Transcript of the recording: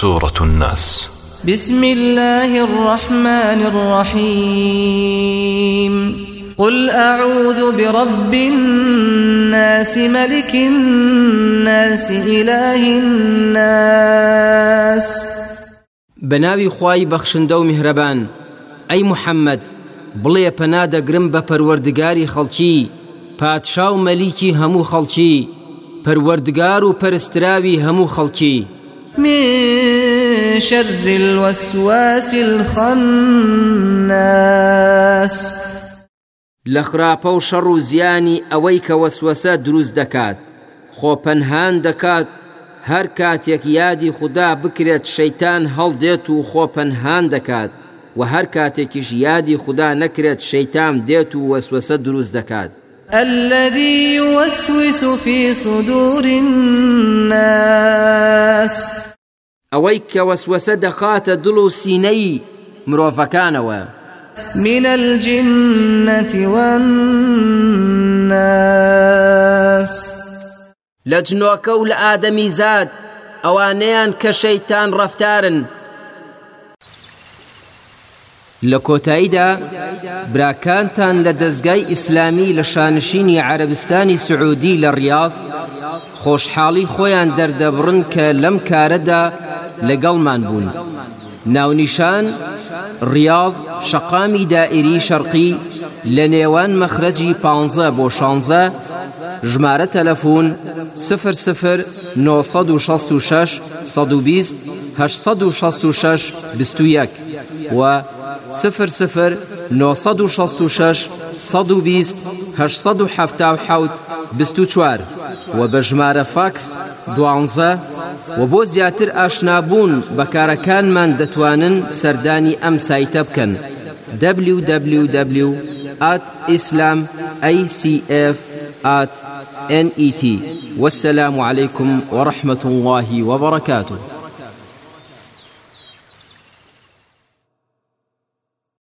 سورة الناس. بسم الله الرحمن الرحيم. قل أعوذ برب الناس ملك الناس إله الناس. بناوی خوای بەخشندە و میهرەبان ئەی محەممەد بڵێ پەنادەگرم بە پەروەردگاری خەڵکی پادشا و مەلیکی هەموو خەڵکی پەروەردگار و پەرستراوی هەموو خەڵکی. من شر الوسواس الخناس. لە خراپە و شەڕ و زیانی ئەوەی کە وەسوەسە دروست دەکات. خۆپەنهان دەکات هەر کاتێک یادی خوددا بکرێت شەیتان هەڵدێت و خۆپەنهان دەکات و هەر کاتێکیش یادی خوددا نەکرێت شەیتان دێت و وەسوەسە دروست دەکات. الذي يوسوس في صدور الناس. ئەوەی کە وەسوەسە دەخاتە دڵ و سینەی مرۆڤەکانەوە. من الجنة والناس لە جنۆکە و لە ئادەمی زاد ئەوانەیان کە شەیتان ڕەفتارن. لە کۆتاییدا براکانتان لە دەستگای ئیسلامی لە شانشینی عربستانی سعودی لە ڕاز خۆشحاڵی خۆیان دەردەبڕن کە لەم کارەدا لەگەڵمان بوون. ناونیشان ڕاز شەقامی دائری شەرقی لە نێوان مەخرەجی پ بۆ شانزە ژمارە تەلەفۆن سفر سفر 966 120 1966 21 و سفر سفر 966 120 1970 24 و بە ژمارە فاکس دوانزە و بۆ زیاتر ئاشنابوون بەکارەکانمان دەتوانن سەردانی ئەم سایتە بکەن. www islam acf net والسلام عليكم ورحمة الله وبركاته